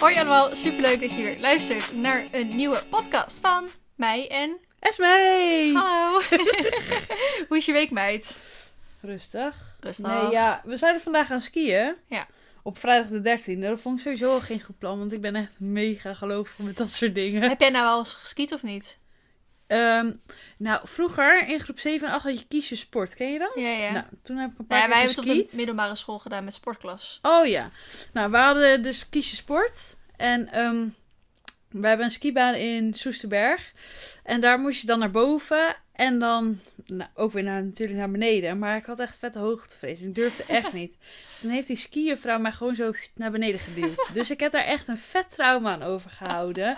Hoi allemaal, superleuk dat je weer luistert naar een nieuwe podcast van mij en... Esmee! Hallo! Hoe is je week, meid? Rustig. Rustig. Nee, ja, we zouden vandaag gaan skiën. Ja. Op vrijdag de 13e. Dat vond ik sowieso al geen goed plan, want ik ben echt mega gelovig met dat soort dingen. Heb jij nou al eens geskiet of niet? Ehm, nou, vroeger in groep 7 en 8 had je kies je sport. Ken je dat? Ja, ja. Nou, toen heb ik een paar keer wij hebben het op de middelbare school gedaan met sportklas. Oh ja. Nou, we hadden dus kies je sport. En ehm, we hebben een skibaan in Soesterberg. En daar moest je dan naar boven. En dan nou, ook weer naar, natuurlijk naar beneden. Maar ik had echt vette hoogtevrees. Ik durfde echt niet. Toen heeft die skiervrouw mij gewoon zo naar beneden geduwd. Dus ik heb daar echt een vet trauma aan overgehouden.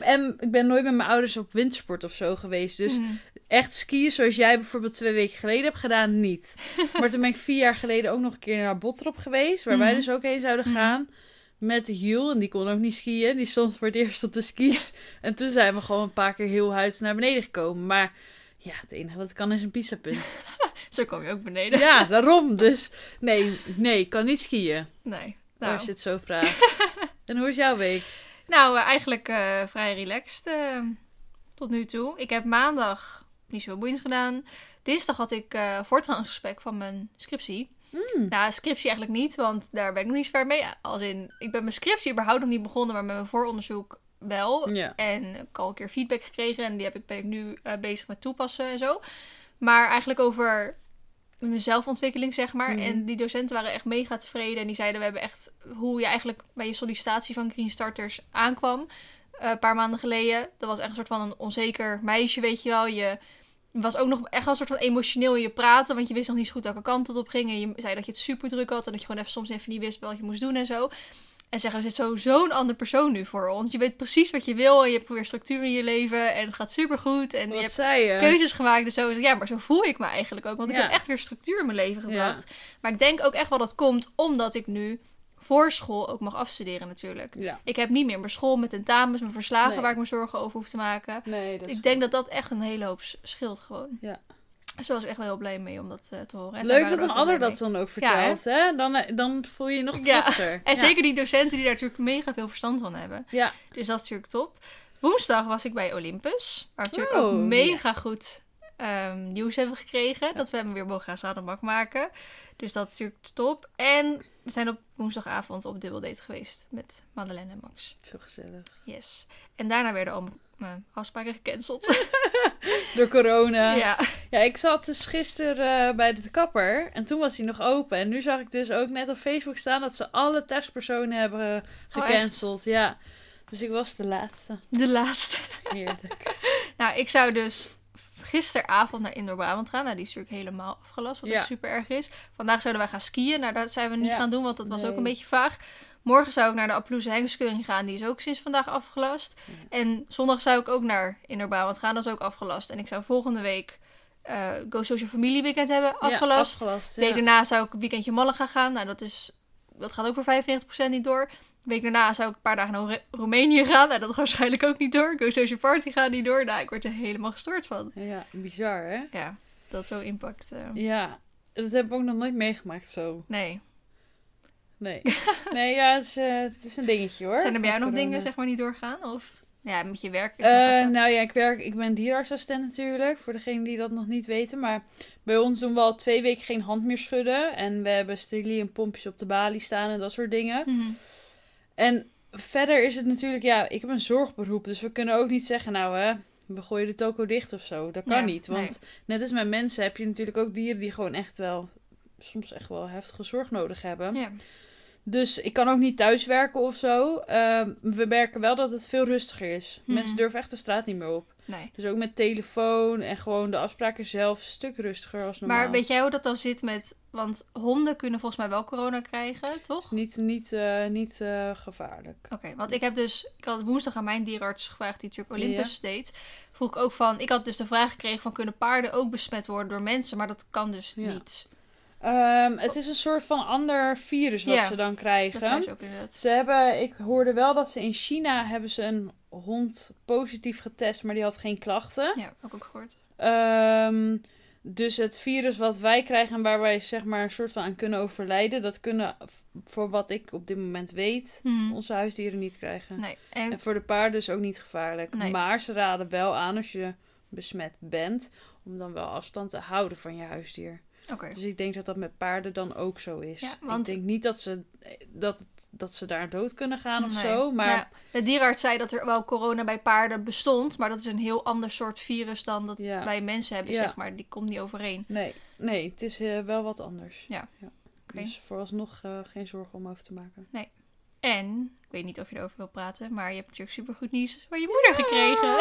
En ik ben nooit met mijn ouders op wintersport of zo geweest. Dus Mm. echt skiën zoals jij bijvoorbeeld twee weken geleden hebt gedaan, niet. Maar toen ben ik vier jaar geleden ook nog een keer naar Bottrop geweest, waar wij Mhm. dus ook heen zouden Mhm. gaan. Met Jules, en die kon ook niet skiën. Die stond voor het eerst op de skis. En toen zijn we gewoon een paar keer heel huids naar beneden gekomen. Maar ja, het enige wat ik kan is een pizzapunt. Zo kom je ook beneden. ja, daarom. Dus nee, nee, ik kan niet skiën. Nee. Nou, Als je het zo vraagt. en hoe is jouw week? nou eh, eigenlijk eh, vrij relaxed eh, tot nu toe. Ik heb maandag niet zo boeiend gedaan. Dinsdag had ik voortgangsgesprek van mijn scriptie. Hmm. Nou, scriptie eigenlijk niet, want daar ben ik nog niet zo ver mee. Als in, ik ben mijn scriptie überhaupt nog niet begonnen, maar met mijn vooronderzoek wel. En ik heb al een keer feedback gekregen en die heb ik, ben ik nu eh, bezig met toepassen en zo. Maar eigenlijk over mijn zelfontwikkeling, zeg maar. Mhm. En die docenten waren echt mega tevreden. En die zeiden, we hebben echt hoe je eigenlijk bij je sollicitatie van Green Starters aankwam. eh, een paar maanden geleden. Dat was echt een soort van een onzeker meisje, weet je wel. Je was ook nog echt wel een soort van emotioneel in je praten. Want je wist nog niet zo goed welke kant het op ging. En je zei dat je het super druk had. En dat je gewoon even soms even niet wist wat je moest doen en zo. En zeggen, er zit zo zo'n ander persoon nu voor ons. Je weet precies wat je wil. En je hebt weer structuur in je leven. En het gaat super goed. En je hebt zei je? keuzes gemaakt en zo. Ja, maar zo voel ik me eigenlijk ook. Want ik heb echt weer structuur in mijn leven gebracht. Maar ik denk ook echt wel dat komt omdat ik nu voor school ook mag afstuderen natuurlijk. Ja. Ik heb niet meer mijn school met tentamens, mijn verslagen Nee. waar ik me zorgen over hoef te maken. Nee, dat is ik denk dat dat echt een hele hoop scheelt gewoon. Ja. Dus daar was ik echt wel heel blij mee om dat eh, te horen. En Leuk dat een ander dat dan ook Ja, hè? vertelt, hè? Dan, eh, dan voel je je nog Ja. trotser. En Ja. zeker die docenten die daar natuurlijk mega veel verstand van hebben. Ja. Dus dat is natuurlijk top. Woensdag was ik bij Olympus. Waar natuurlijk Oh, ook mega goed ehm, nieuws hebben gekregen. Dat we hem weer mogen gaan zadelmak maken. Dus dat is natuurlijk top. En we zijn op woensdagavond op dubbeldate geweest met Madeleine en Max. Zo gezellig. Yes. En daarna werden al mijn afspraken gecanceld. Door corona. Ja, ja. ik zat dus gisteren eh, bij de kapper en toen was hij nog open. En nu zag ik dus ook net op Facebook staan dat ze alle testpersonen hebben Oh, gecanceld. ja. Dus ik was de laatste. De laatste. Heerlijk. Nou, ik zou dus gisteravond naar Indoor Brabant gaan. Nou, die is natuurlijk helemaal afgelast, wat Ja. ook super erg is. Vandaag zouden wij gaan skiën. Nou, dat zijn we niet Ja. gaan doen, want dat was ook een beetje vaag. Morgen zou ik naar de Apploeze Hengskeuring gaan. Die is ook sinds vandaag afgelast. En zondag zou ik ook naar Indoor Brabant gaan. Dat is ook afgelast. En ik zou volgende week eh Go Social Familie Weekend hebben afgelast. Afgelast daarna zou ik een weekendje Malaga gaan. Nou, dat, is, dat gaat ook voor 95% niet door. De week daarna zou ik een paar dagen naar Ro- Roemenië gaan. Nou, dat gaat waarschijnlijk ook niet door. Go Social Party gaat niet door. Nou, ik word er helemaal gestoord van. Ja, bizar hè? Ja, dat zo impact. eh, Ja, dat heb ik ook nog nooit meegemaakt zo. Nee. Nee. Nee, ja, het is, eh, het is een dingetje hoor. Zijn er bij jou nog dingen zeg maar niet doorgaan? Of ja, met je werk? is Eh, nou ja, ik werk, ik ben dierenartsassistent natuurlijk, voor degenen die dat nog niet weten. Maar bij ons doen we al twee weken geen hand meer schudden. En we hebben sterilie en pompjes op de balie staan en dat soort dingen. Mhm. En verder is het natuurlijk, ja, ik heb een zorgberoep. Dus we kunnen ook niet zeggen, nou hè, we gooien de toko dicht of zo. Dat kan Ja, niet. Want net als met mensen heb je natuurlijk ook dieren die gewoon echt wel, soms echt wel heftige zorg nodig hebben. Ja. Dus ik kan ook niet thuiswerken of zo. Ehm, we merken wel dat het veel rustiger is. Mhm. Mensen durven echt de straat niet meer op. Nee. Dus ook met telefoon en gewoon de afspraken zelf een stuk rustiger als normaal. Maar weet jij hoe dat dan zit met... Want honden kunnen volgens mij wel corona krijgen, toch? Niet, niet, eh, niet eh, gevaarlijk. Oké, want ik heb dus... Ik had woensdag aan mijn dierenarts gevraagd, die natuurlijk Olympus deed. Vroeg ik ook van... Ik had dus de vraag gekregen van... Kunnen paarden ook besmet worden door mensen? Maar dat kan dus Ja. niet. Ehm, het is een soort van ander virus wat Ja, ze dan Dat krijgen. zei ze ook inderdaad. Ze hebben, ik hoorde wel dat ze in China hebben ze een hond positief getest, maar die had geen klachten. Ja, ik ook gehoord. Ehm, Dus het virus wat wij krijgen en waar wij zeg maar een soort van aan kunnen overlijden, dat kunnen, voor wat ik op dit moment weet, Mhm. onze huisdieren niet krijgen. Nee. En, En voor de paarden is ook niet gevaarlijk. Nee. Maar ze raden wel aan als je besmet bent, om dan wel afstand te houden van je huisdier. Dus ik denk dat dat met paarden dan ook zo is. Ja, want- Ik denk niet dat ze, dat, dat ze daar dood kunnen gaan of Nee. zo. Maar Nou de dierenarts zei dat er wel corona bij paarden bestond, maar dat is een heel ander soort virus dan dat Ja. wij mensen hebben, Ja. zeg maar. Die komt niet overeen. nee, nee, het is eh, wel wat anders. Ja. Dus vooralsnog eh geen zorgen om over te maken. En, ik weet niet of je erover wil praten, maar je hebt natuurlijk supergoed nieuws van je moeder gekregen.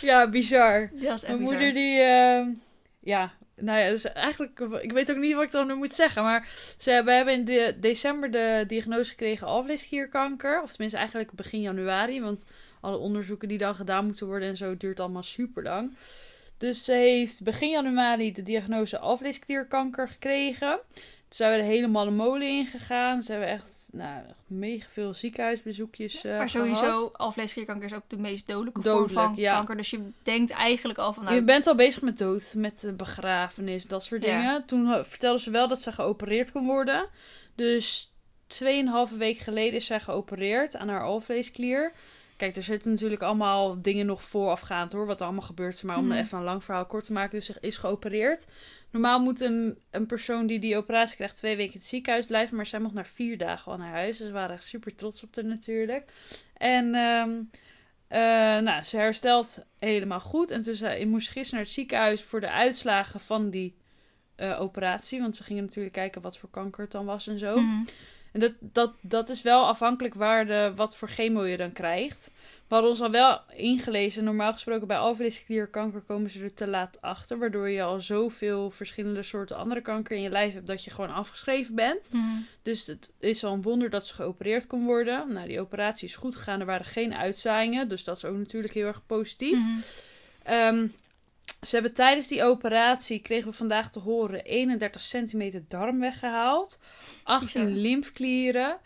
Ja, bizar. Dat is echt Mijn bizar. moeder die, eh, ja, nou ja, dus eigenlijk, ik weet ook niet wat ik dan moet zeggen, maar ze, we hebben in de, december de diagnose gekregen alvleesklierkanker, of tenminste eigenlijk begin januari, want alle onderzoeken die dan gedaan moeten worden en zo duurt allemaal super lang. Dus ze heeft begin januari de diagnose alvleesklierkanker gekregen. Toen zijn we helemaal de molen in gegaan. Ze hebben echt, nou, echt mega veel ziekenhuisbezoekjes eh maar sowieso, alvleesklierkanker is ook de meest dodelijke Dodelijk, vorm van ja. kanker. Dus je denkt eigenlijk al van, nou, Je bent al bezig met dood, met de begrafenis, dat soort Ja. dingen. Toen eh, vertelde ze wel dat ze geopereerd kon worden. Dus 2,5 week geleden is zij geopereerd aan haar alvleesklier. Kijk, er zitten natuurlijk allemaal dingen nog voorafgaand hoor, wat er allemaal gebeurt. Maar om Mhm. even een lang verhaal kort te maken, dus ze is geopereerd. Normaal moet een, een persoon die die operatie krijgt twee weken in het ziekenhuis blijven. Maar zij mocht na vier dagen al naar huis. Dus ze waren echt super trots op haar natuurlijk. En ehm, eh, nou, ze herstelt helemaal goed. En dus ik moest gisteren naar het ziekenhuis voor de uitslagen van die eh, operatie. Want ze gingen natuurlijk kijken wat voor kanker het dan was en zo. mhm. En dat, dat, dat is wel afhankelijk waar de, wat voor chemo je dan krijgt. We hadden ons al wel ingelezen. Normaal gesproken bij alvleesklierkanker komen ze er te laat achter. Waardoor je al zoveel verschillende soorten andere kanker in je lijf hebt dat je gewoon afgeschreven bent. Mhm. Dus het is al een wonder dat ze geopereerd kon worden. Nou, die operatie is goed gegaan. Er waren geen uitzaaiingen. Dus dat is ook natuurlijk heel erg positief. Ehm, ze hebben tijdens die operatie, kregen we vandaag te horen, 31 centimeter darm weggehaald. 18 Bizar. lymfklieren.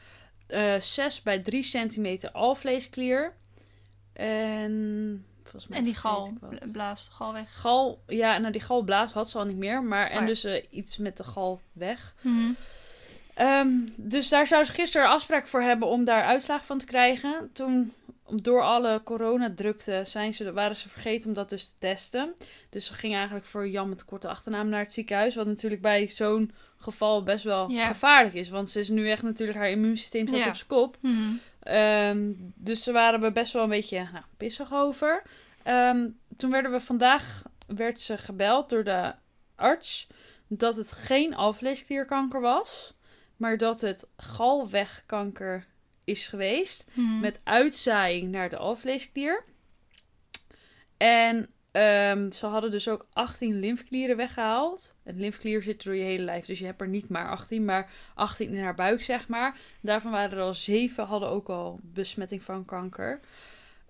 eh 6 bij 3 centimeter alvleesklier. En... Volgens mij En die gal, ik wat. bla- blaast gal weg. Gal, ja, nou die galblaas had ze al niet meer. Maar, en Maar- dus eh, iets met de gal weg. Mhm. Ehm, dus daar zou ze gisteren afspraak voor hebben om daar uitslagen van te krijgen. Toen, door alle coronadrukte, zijn ze, waren ze vergeten om dat dus te testen. Dus ze gingen eigenlijk voor Jan met korte achternaam naar het ziekenhuis. Wat natuurlijk bij zo'n geval best wel gevaarlijk is. Want ze is nu echt natuurlijk, haar immuunsysteem staat op zijn kop. Mhm. Ehm, dus daar waren we best wel een beetje nou, pissig over. Ehm, toen werden we vandaag werd ze gebeld door de arts dat het geen alvleesklierkanker was, maar dat het galwegkanker is geweest Mhm. met uitzaaiing naar de alvleesklier. En ehm, ze hadden dus ook 18 lymfklieren weggehaald. Een lymfklier zit door je hele lijf, dus je hebt er niet maar 18, maar 18 in haar buik, zeg maar. Daarvan waren er al 7 hadden ook al besmetting van kanker.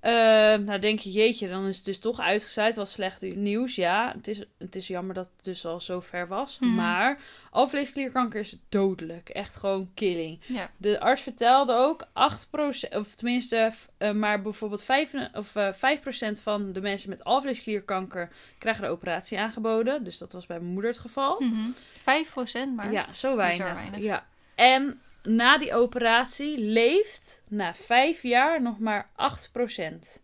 Ehm, nou denk je, jeetje, dan is het dus toch uitgezaaid. Wat slecht nieuws, ja. Het is, het is jammer dat het dus al zo ver was. Mhm. Maar alvleesklierkanker is dodelijk. Echt gewoon killing. Ja. De arts vertelde ook 8%, of tenminste, eh, maar bijvoorbeeld 5, of, eh 5% van de mensen met alvleesklierkanker krijgen de operatie aangeboden. Dus dat was bij mijn moeder het geval. Mhm. 5% maar. Ja, zo weinig. Weinig. Ja. En na die operatie leeft na 5 jaar nog maar 8%.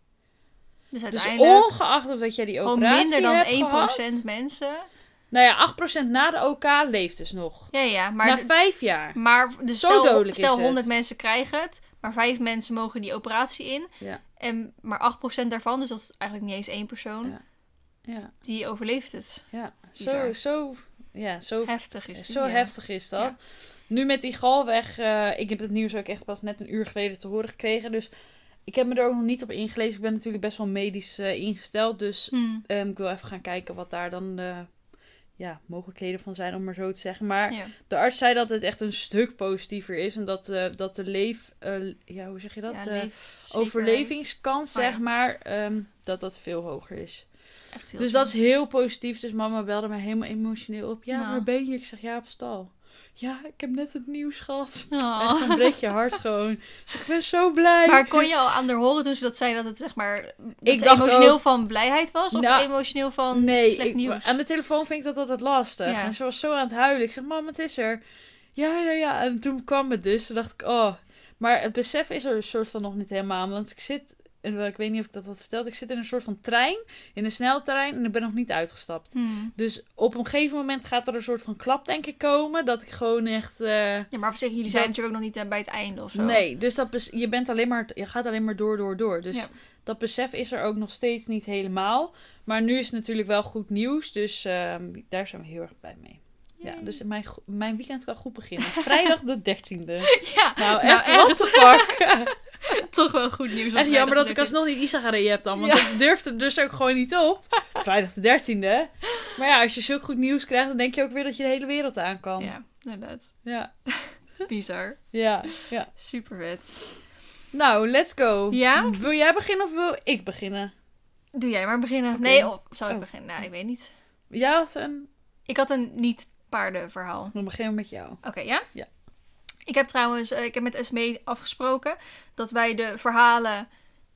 Dus Dus ongeacht of dat jij die operatie minder dan hebt 1% gehad, mensen. Nou ja, 8% na de OK leeft dus nog. Ja, ja. Maar, na 5 jaar. maar dus Zo stel, dodelijk stel is het. 100 mensen krijgen het, maar 5 mensen mogen die operatie in. Ja. En maar 8% daarvan, dus dat is eigenlijk niet eens één persoon, Ja. Ja, die overleeft het. ja. Zo, Bizar. zo, ja, zo Heftig is die. Zo heftig is dat. Nu met die galweg, eh, ik heb het nieuws ook echt pas net een uur geleden te horen gekregen. Dus ik heb me er ook nog niet op ingelezen. Ik ben natuurlijk best wel medisch eh, ingesteld. Dus Hmm. ehm, ik wil even gaan kijken wat daar dan de ja, mogelijkheden van zijn, om maar zo te zeggen. Maar Ja. de arts zei dat het echt een stuk positiever is. En dat, eh, dat de leef... ja, hoe zeg je dat? Ja, overlevingskans, Oh, zeg maar, ehm, dat dat veel hoger is. Echt heel Dus dat is heel positief. Dus mama belde mij helemaal emotioneel op. Ja, Nou. waar ben je? Ik zeg, ja, op stal. Ja, ik heb net het nieuws gehad. Oh. Echt, dan breek je hart gewoon. Ik zeg, Ik ben zo blij. Maar kon je al aan haar horen toen ze dat zei dat het zeg maar dat Ik dacht emotioneel ook- van blijheid was of Nou, emotioneel van nee, slecht ik, nieuws? aan de telefoon vind ik dat altijd lastig. Ja. En ze was zo aan het huilen. Ik zeg, mam, het is er. Ja, ja, ja. En toen kwam het dus. Toen dacht ik, oh. Maar het besef is er een soort van nog niet helemaal. Want ik zit, en ik weet niet of ik dat had verteld. Ik zit in een soort van trein. In een sneltrein. En ik ben nog niet uitgestapt. Hmm. Dus op een gegeven moment gaat er een soort van klap, denk ik, komen. Dat ik gewoon echt. eh, Ja, maar op zich, jullie zijn natuurlijk ook nog niet eh, bij het einde of zo. Nee, dus dat je, bent alleen maar, je gaat alleen maar door, door, door. Dus Ja. dat besef is er ook nog steeds niet helemaal. Maar nu is het natuurlijk wel goed nieuws. Dus ehm, daar zijn we heel erg blij mee. Ja, dus mijn, mijn weekend kan goed beginnen. Vrijdag de 13e. Ja, Nou, nou, echt, what the fuck? toch wel goed nieuws. echt jammer dat ik alsnog niet Isa gereden heb dan. Want Ja. ik durfde er dus ook gewoon niet op. Vrijdag de 13e. Maar ja, als je zulk goed nieuws krijgt, dan denk je ook weer dat je de hele wereld aan kan. 13e. Ja, inderdaad. ja, Bizar. ja. ja. Super vet. Nou, let's go. Ja? Wil jij beginnen of wil ik beginnen? Doe jij maar beginnen. Nee, oh, zou ik Oh. beginnen? Nou, ik weet niet. Jij had een... Ik had een niet-paardenverhaal. Dan beginnen we met jou. Oké, ja? Ja. Ik heb trouwens, eh, ik heb met Esmee afgesproken dat wij de verhalen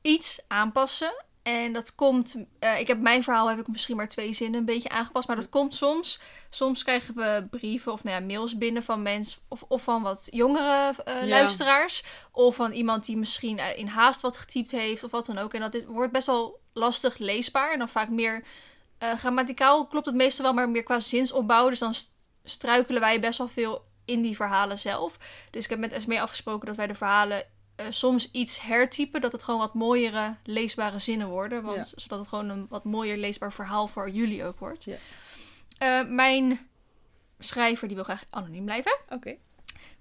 iets aanpassen. En dat komt, eh, ik heb mijn verhaal heb ik misschien maar twee zinnen een beetje aangepast. Maar dat komt soms. Soms krijgen we brieven of nou ja, mails binnen van mensen of, of van wat jongere eh, Ja. luisteraars. Of van iemand die misschien in haast wat getypt heeft of wat dan ook. En dat is, wordt best wel lastig leesbaar. En dan vaak meer grammaticaal klopt het meestal wel, maar meer qua zinsopbouw. Dus dan st- struikelen wij best wel veel in die verhalen zelf. Dus ik heb met Esmee afgesproken dat wij de verhalen eh, soms iets hertypen. Dat het gewoon wat mooiere, leesbare zinnen worden. Want, Zodat het gewoon een wat mooier leesbaar verhaal voor jullie ook wordt. Ja. Eh, mijn schrijver die wil graag anoniem blijven. Oké.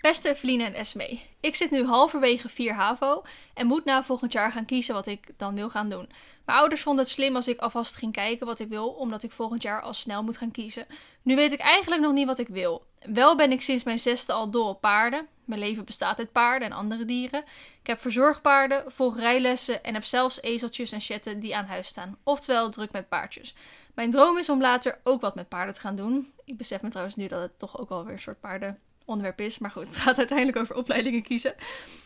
Beste Eveline en Esmee, ik zit nu halverwege 4 HAVO en moet na volgend jaar gaan kiezen wat ik dan wil gaan doen. Mijn ouders vonden het slim als ik alvast ging kijken wat ik wil, omdat ik volgend jaar al snel moet gaan kiezen. Nu weet ik eigenlijk nog niet wat ik wil. Wel ben ik sinds mijn zesde al dol op paarden. Mijn leven bestaat uit paarden en andere dieren. Ik heb verzorgpaarden, volg rijlessen en heb zelfs ezeltjes en chatten die aan huis staan. Oftewel druk met paardjes. Mijn droom is om later ook wat met paarden te gaan doen. Ik besef me trouwens nu dat het toch ook wel weer een soort paarden onderwerp is. Maar goed, het gaat uiteindelijk over opleidingen kiezen.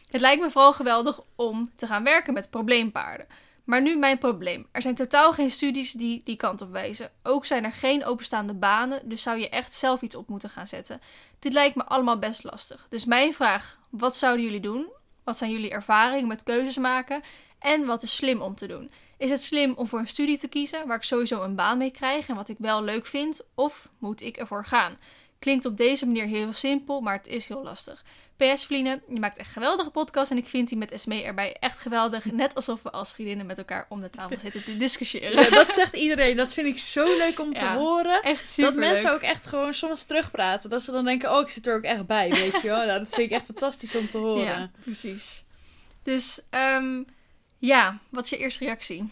Het lijkt me vooral geweldig om te gaan werken met probleempaarden. Maar nu mijn probleem. Er zijn totaal geen studies die die kant op wijzen. Ook zijn er geen openstaande banen, dus zou je echt zelf iets op moeten gaan zetten. Dit lijkt me allemaal best lastig. Dus mijn vraag, wat zouden jullie doen? Wat zijn jullie ervaringen met keuzes maken? En wat is slim om te doen? Is het slim om voor een studie te kiezen waar ik sowieso een baan mee krijg en wat ik wel leuk vind? Of moet ik ervoor gaan? Klinkt op deze manier heel simpel, maar het is heel lastig. PS Vliene, je maakt echt geweldige podcast en ik vind die met Esmee erbij echt geweldig. Net alsof we als vriendinnen met elkaar om de tafel zitten te discussiëren. Ja, dat zegt iedereen. Dat vind ik zo leuk om te Ja, horen. Echt super Dat mensen ook echt gewoon soms terugpraten. Dat ze dan denken, oh, ik zit er ook echt bij, weet je wel. Nou, dat vind ik echt fantastisch om te horen. Ja, precies. Dus ehm, ja, wat is je eerste reactie?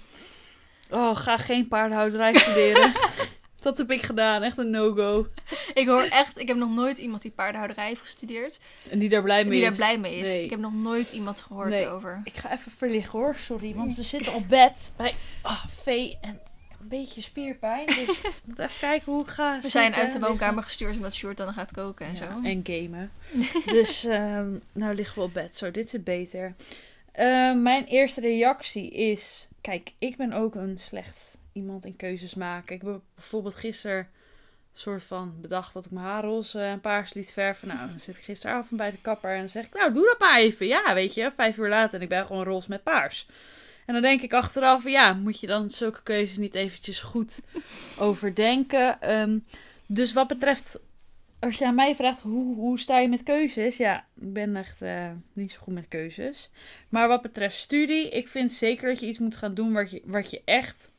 Oh, ga geen paardenhouderij studeren. dat heb ik gedaan. Echt een no-go. Ik hoor echt, ik heb nog nooit iemand die paardenhouderij heeft gestudeerd. En die daar blij mee Die is. daar blij mee is. Nee. Ik heb nog nooit iemand gehoord Nee. over. Ik ga even verliggen hoor, sorry. Want we zitten op bed bij ah, Vee en een beetje spierpijn. Dus ik moet even kijken hoe ik ga We zijn uit de woonkamer gestuurd omdat Sjoerd dan gaat koken en zo. En gamen. dus ehm, nou liggen we op bed. Zo, dit zit beter. Eh, mijn eerste reactie is... Kijk, ik ben ook een slecht iemand in keuzes maken. Ik heb bijvoorbeeld gisteren soort van bedacht dat ik mijn haar roze en paars liet verven. Nou, dan zit ik gisteravond bij de kapper en dan zeg ik... Nou, doe dat maar even. Ja, weet je, vijf uur later en ik ben gewoon roze met paars. En dan denk ik achteraf, ja, moet je dan zulke keuzes niet eventjes goed overdenken. Ehm, dus wat betreft, als je aan mij vraagt, hoe, hoe sta je met keuzes? Ja, ik ben echt eh, niet zo goed met keuzes. Maar wat betreft studie, ik vind zeker dat je iets moet gaan doen wat je, wat je echt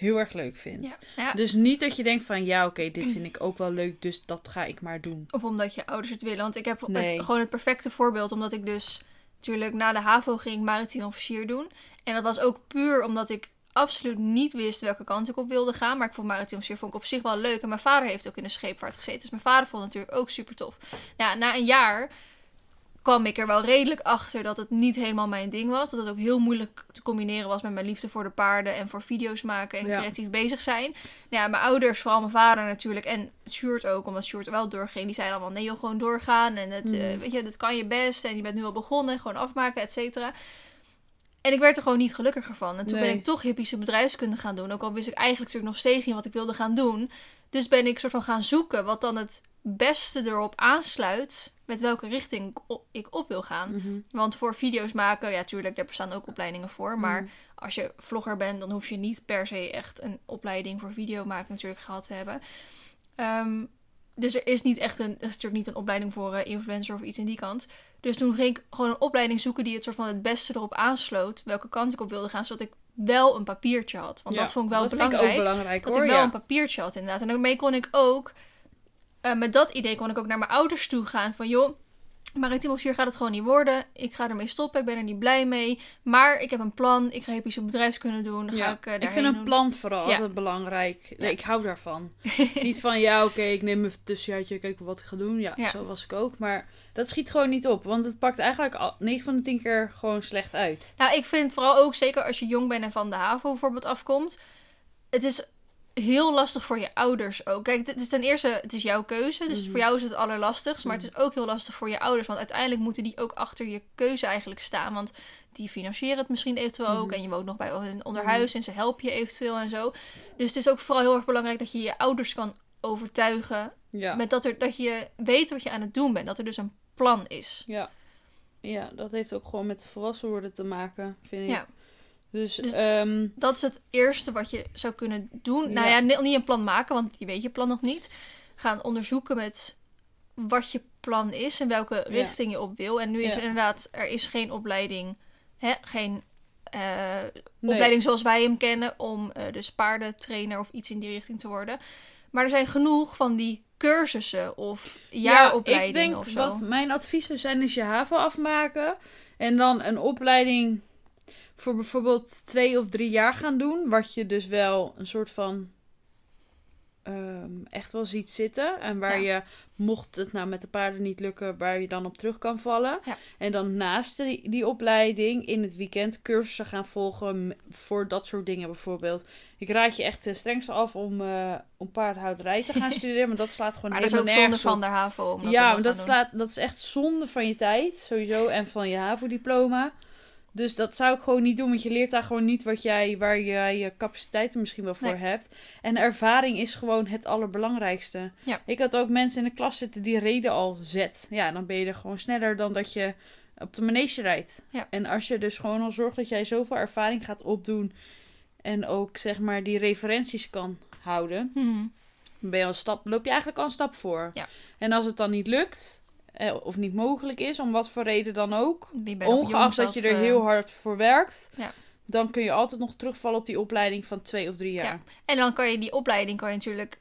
heel erg leuk vindt. Ja. Ja. Dus niet dat je denkt van, ja, oké, dit vind ik ook wel leuk, dus dat ga ik maar doen. Of omdat je ouders het willen. Want ik heb gewoon het perfecte voorbeeld. Omdat ik dus natuurlijk na de HAVO ging maritiem officier doen. En dat was ook puur omdat ik absoluut niet wist welke kant ik op wilde gaan. Maar ik vond maritiem officier vond ik op zich wel leuk. En mijn vader heeft ook in de scheepvaart gezeten. Dus mijn vader vond het natuurlijk ook super tof. Ja, na een jaar kwam ik er wel redelijk achter dat het niet helemaal mijn ding was. Dat het ook heel moeilijk te combineren was met mijn liefde voor de paarden en voor video's maken en Ja. creatief bezig zijn. Ja, mijn ouders, vooral mijn vader natuurlijk en Sjoerd ook, omdat Sjoerd wel doorging. Die zeiden allemaal, nee joh, gewoon doorgaan en het, eh, Mm. weet je, dat kan je best en je bent nu al begonnen, gewoon afmaken, et cetera. En ik werd er gewoon niet gelukkiger van. En toen ben ik toch hippische bedrijfskunde gaan doen. Ook al wist ik eigenlijk natuurlijk nog steeds niet wat ik wilde gaan doen. Dus ben ik soort van gaan zoeken wat dan het beste erop aansluit met welke richting ik op, wil gaan. Mhm. Want voor video's maken, ja tuurlijk, daar bestaan ook opleidingen voor. Maar Mm. als je vlogger bent, dan hoef je niet per se echt een opleiding voor video maken natuurlijk gehad te hebben. Ehm, dus er is niet echt een, er is natuurlijk niet een opleiding voor eh, influencer of iets in die kant. Dus toen ging ik gewoon een opleiding zoeken die het soort van het beste erop aansloot. Welke kant ik op wilde gaan, zodat ik wel een papiertje had. Want Ja, dat vond ik wel dat belangrijk. Vind ik ook belangrijk Dat hoor. ik wel ja. een papiertje had inderdaad. En daarmee kon ik ook, eh, met dat idee kon ik ook naar mijn ouders toe gaan. Van joh, Maritiem officier gaat het gewoon niet worden. Ik ga ermee stoppen. Ik ben er niet blij mee. Maar ik heb een plan. Ik ga hippische bedrijfskunde doen. Dan ga ik uh, ik vind een doen. plan vooral Ja. altijd belangrijk. Nee, Ja. ik hou daarvan. niet van, ja, oké, ik neem even een tussenjaartje, kijken wat ik ga doen. Ja, Ja. zo was ik ook. Maar dat schiet gewoon niet op. Want het pakt eigenlijk al 9 van de 10 keer gewoon slecht uit. Nou, ik vind vooral ook, zeker als je jong bent en van de HAVO bijvoorbeeld afkomt. Het is heel lastig voor je ouders ook. Kijk, het is ten eerste, het is jouw keuze. Dus Mhm. voor jou is het allerlastigst. Maar het is ook heel lastig voor je ouders. Want uiteindelijk moeten die ook achter je keuze eigenlijk staan. Want die financieren het misschien eventueel ook. Mhm. En je woont nog bij hun onderhuis. En ze helpen je eventueel en zo. Dus het is ook vooral heel erg belangrijk dat je je ouders kan overtuigen. Ja. Met dat, er, dat je weet wat je aan het doen bent. Dat er dus een plan is. Ja. Ja, dat heeft ook gewoon met volwassen worden te maken, vind ik. Ja. Dus, Dus- ehm, Dat is het eerste wat je zou kunnen doen. Nou Ja. ja, ni- niet een plan maken, want je weet je plan nog niet. Gaan onderzoeken met wat je plan is en welke richting je op wil. En nu is Ja. inderdaad, er is geen opleiding, hè, geen eh, nee. opleiding zoals wij hem kennen om eh, dus paardentrainer of iets in die richting te worden. Maar er zijn genoeg van die cursussen of jaaropleidingen ja, ik denk of zo. wat mijn adviezen zijn is je HAVO afmaken. En dan een opleiding voor bijvoorbeeld twee of drie jaar gaan doen. Wat je dus wel een soort van ehm, echt wel ziet zitten. En waar je, mocht het nou met de paarden niet lukken, waar je dan op terug kan vallen. Ja. En dan naast die, die opleiding in het weekend cursussen gaan volgen voor dat soort dingen bijvoorbeeld. Ik raad je echt ten strengste af om, eh om paardhouderij te gaan studeren. Maar dat slaat gewoon maar dat is ook zonde nergens op. van de HAVO. Om dat Ja, maar dat, slaat, dat is echt zonde van je tijd, sowieso. En van je HAVO-diploma. Dus dat zou ik gewoon niet doen, want je leert daar gewoon niet wat jij, waar jij je capaciteiten misschien wel voor Nee. hebt. En ervaring is gewoon het allerbelangrijkste. Ja. Ik had ook mensen in de klas zitten die reden al zet. Ja, dan ben je er gewoon sneller dan dat je op de manege rijdt. Ja. En als je dus gewoon al zorgt dat jij zoveel ervaring gaat opdoen en ook zeg maar die referenties kan houden, dan ben je al een stap, loop je eigenlijk al een stap voor. Ja. En als het dan niet lukt, eh, of niet mogelijk is, om wat voor reden dan ook, ongeacht dat je er eh, heel hard voor werkt, Ja. dan kun je altijd nog terugvallen op die opleiding van twee of drie jaar. Ja. En dan kan je die opleiding kan je natuurlijk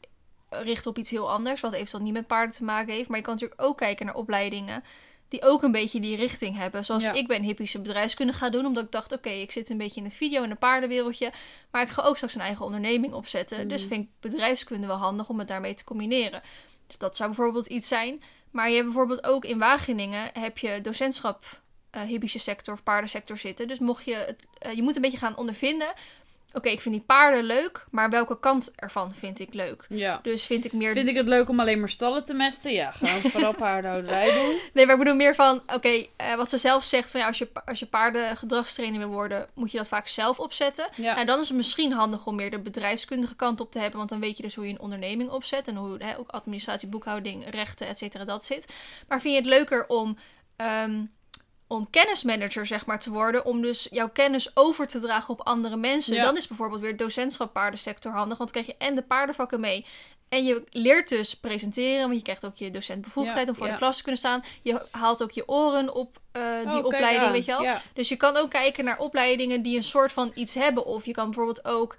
richten op iets heel anders, wat eventueel niet met paarden te maken heeft. Maar je kan natuurlijk ook kijken naar opleidingen die ook een beetje die richting hebben. Zoals Ja. ik ben hippische bedrijfskunde gaan doen, omdat ik dacht, oké, ik zit een beetje in de video en de paardenwereldje, maar ik ga ook straks een eigen onderneming opzetten. Dus Mhm. vind ik bedrijfskunde wel handig om het daarmee te combineren. Dus dat zou bijvoorbeeld iets zijn. Maar je hebt bijvoorbeeld ook in Wageningen heb je docentschap eh hippische sector of paardensector zitten. Dus mocht je, het- eh, je moet een beetje gaan ondervinden. Oké, ik vind die paarden leuk, maar welke kant ervan vind ik leuk? Ja. Dus vind ik meer. Vind ik het leuk om alleen maar stallen te mesten? Ja, gaan we vooral paardenhouderij doen. Nee, maar ik bedoel meer van, oké, eh, wat ze zelf zegt van ja, als je, als je paardengedragstrainer wil worden, moet je dat vaak zelf opzetten. Ja. Nou, dan is het misschien handig om meer de bedrijfskundige kant op te hebben, want dan weet je dus hoe je een onderneming opzet en hoe hè, ook administratie, boekhouding, rechten, et cetera, dat zit. Maar vind je het leuker om, ehm, om kennismanager, zeg maar, te worden, om dus jouw kennis over te dragen op andere mensen? Ja. Dan is bijvoorbeeld weer docentschap paardensector handig, want dan krijg je en de paardenvakken mee. En je leert dus presenteren, want je krijgt ook je docentbevoegdheid Ja, om voor ja. de klas te kunnen staan. Je haalt ook je oren op eh, die Oh, opleiding, weet je wel. Dus je kan ook kijken naar opleidingen die een soort van iets hebben. Of je kan bijvoorbeeld ook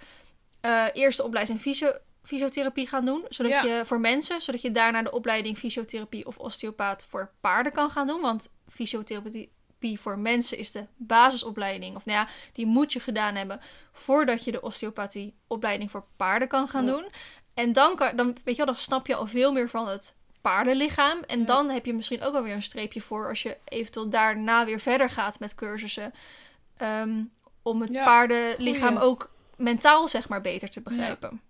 eh eerste opleiding fysio fysiotherapie gaan doen. Zodat je voor mensen, zodat je daarna de opleiding fysiotherapie of osteopaat voor paarden kan gaan doen. Want fysiotherapie voor mensen is de basisopleiding. Of nou ja, die moet je gedaan hebben voordat je de osteopathie opleiding voor paarden kan gaan Ja. doen. En dan, kan, dan, weet je wel, dan snap je al veel meer van het paardenlichaam. En Ja. dan heb je misschien ook wel weer een streepje voor als je eventueel daarna weer verder gaat met cursussen. Ehm, om het Ja, paardenlichaam ook mentaal zeg maar beter te begrijpen.